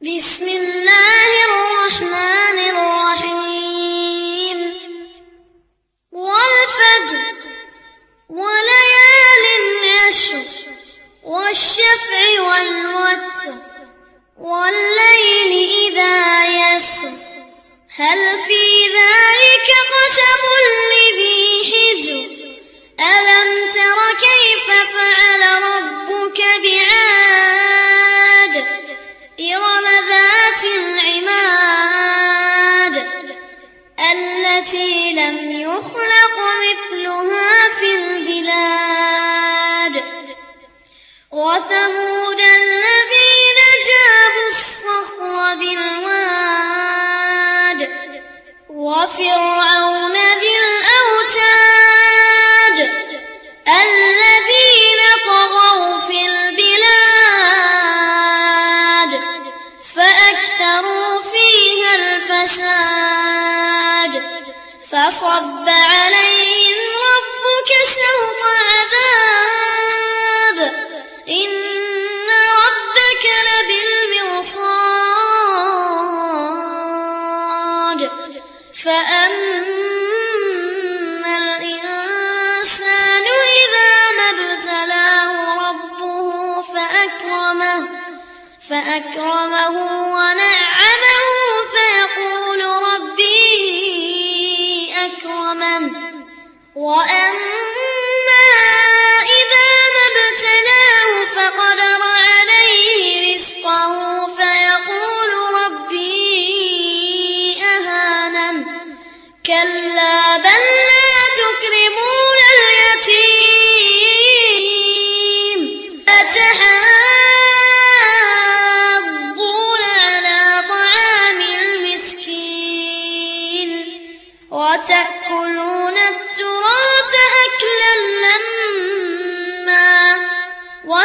بسم الله وثمود الذين جابوا الصخر بالواد وفرعون ذي الأوتاد الذين طغوا في البلاد فأكثروا فيها الفساد فصب عليهم فأكرمه ونعمه فيقول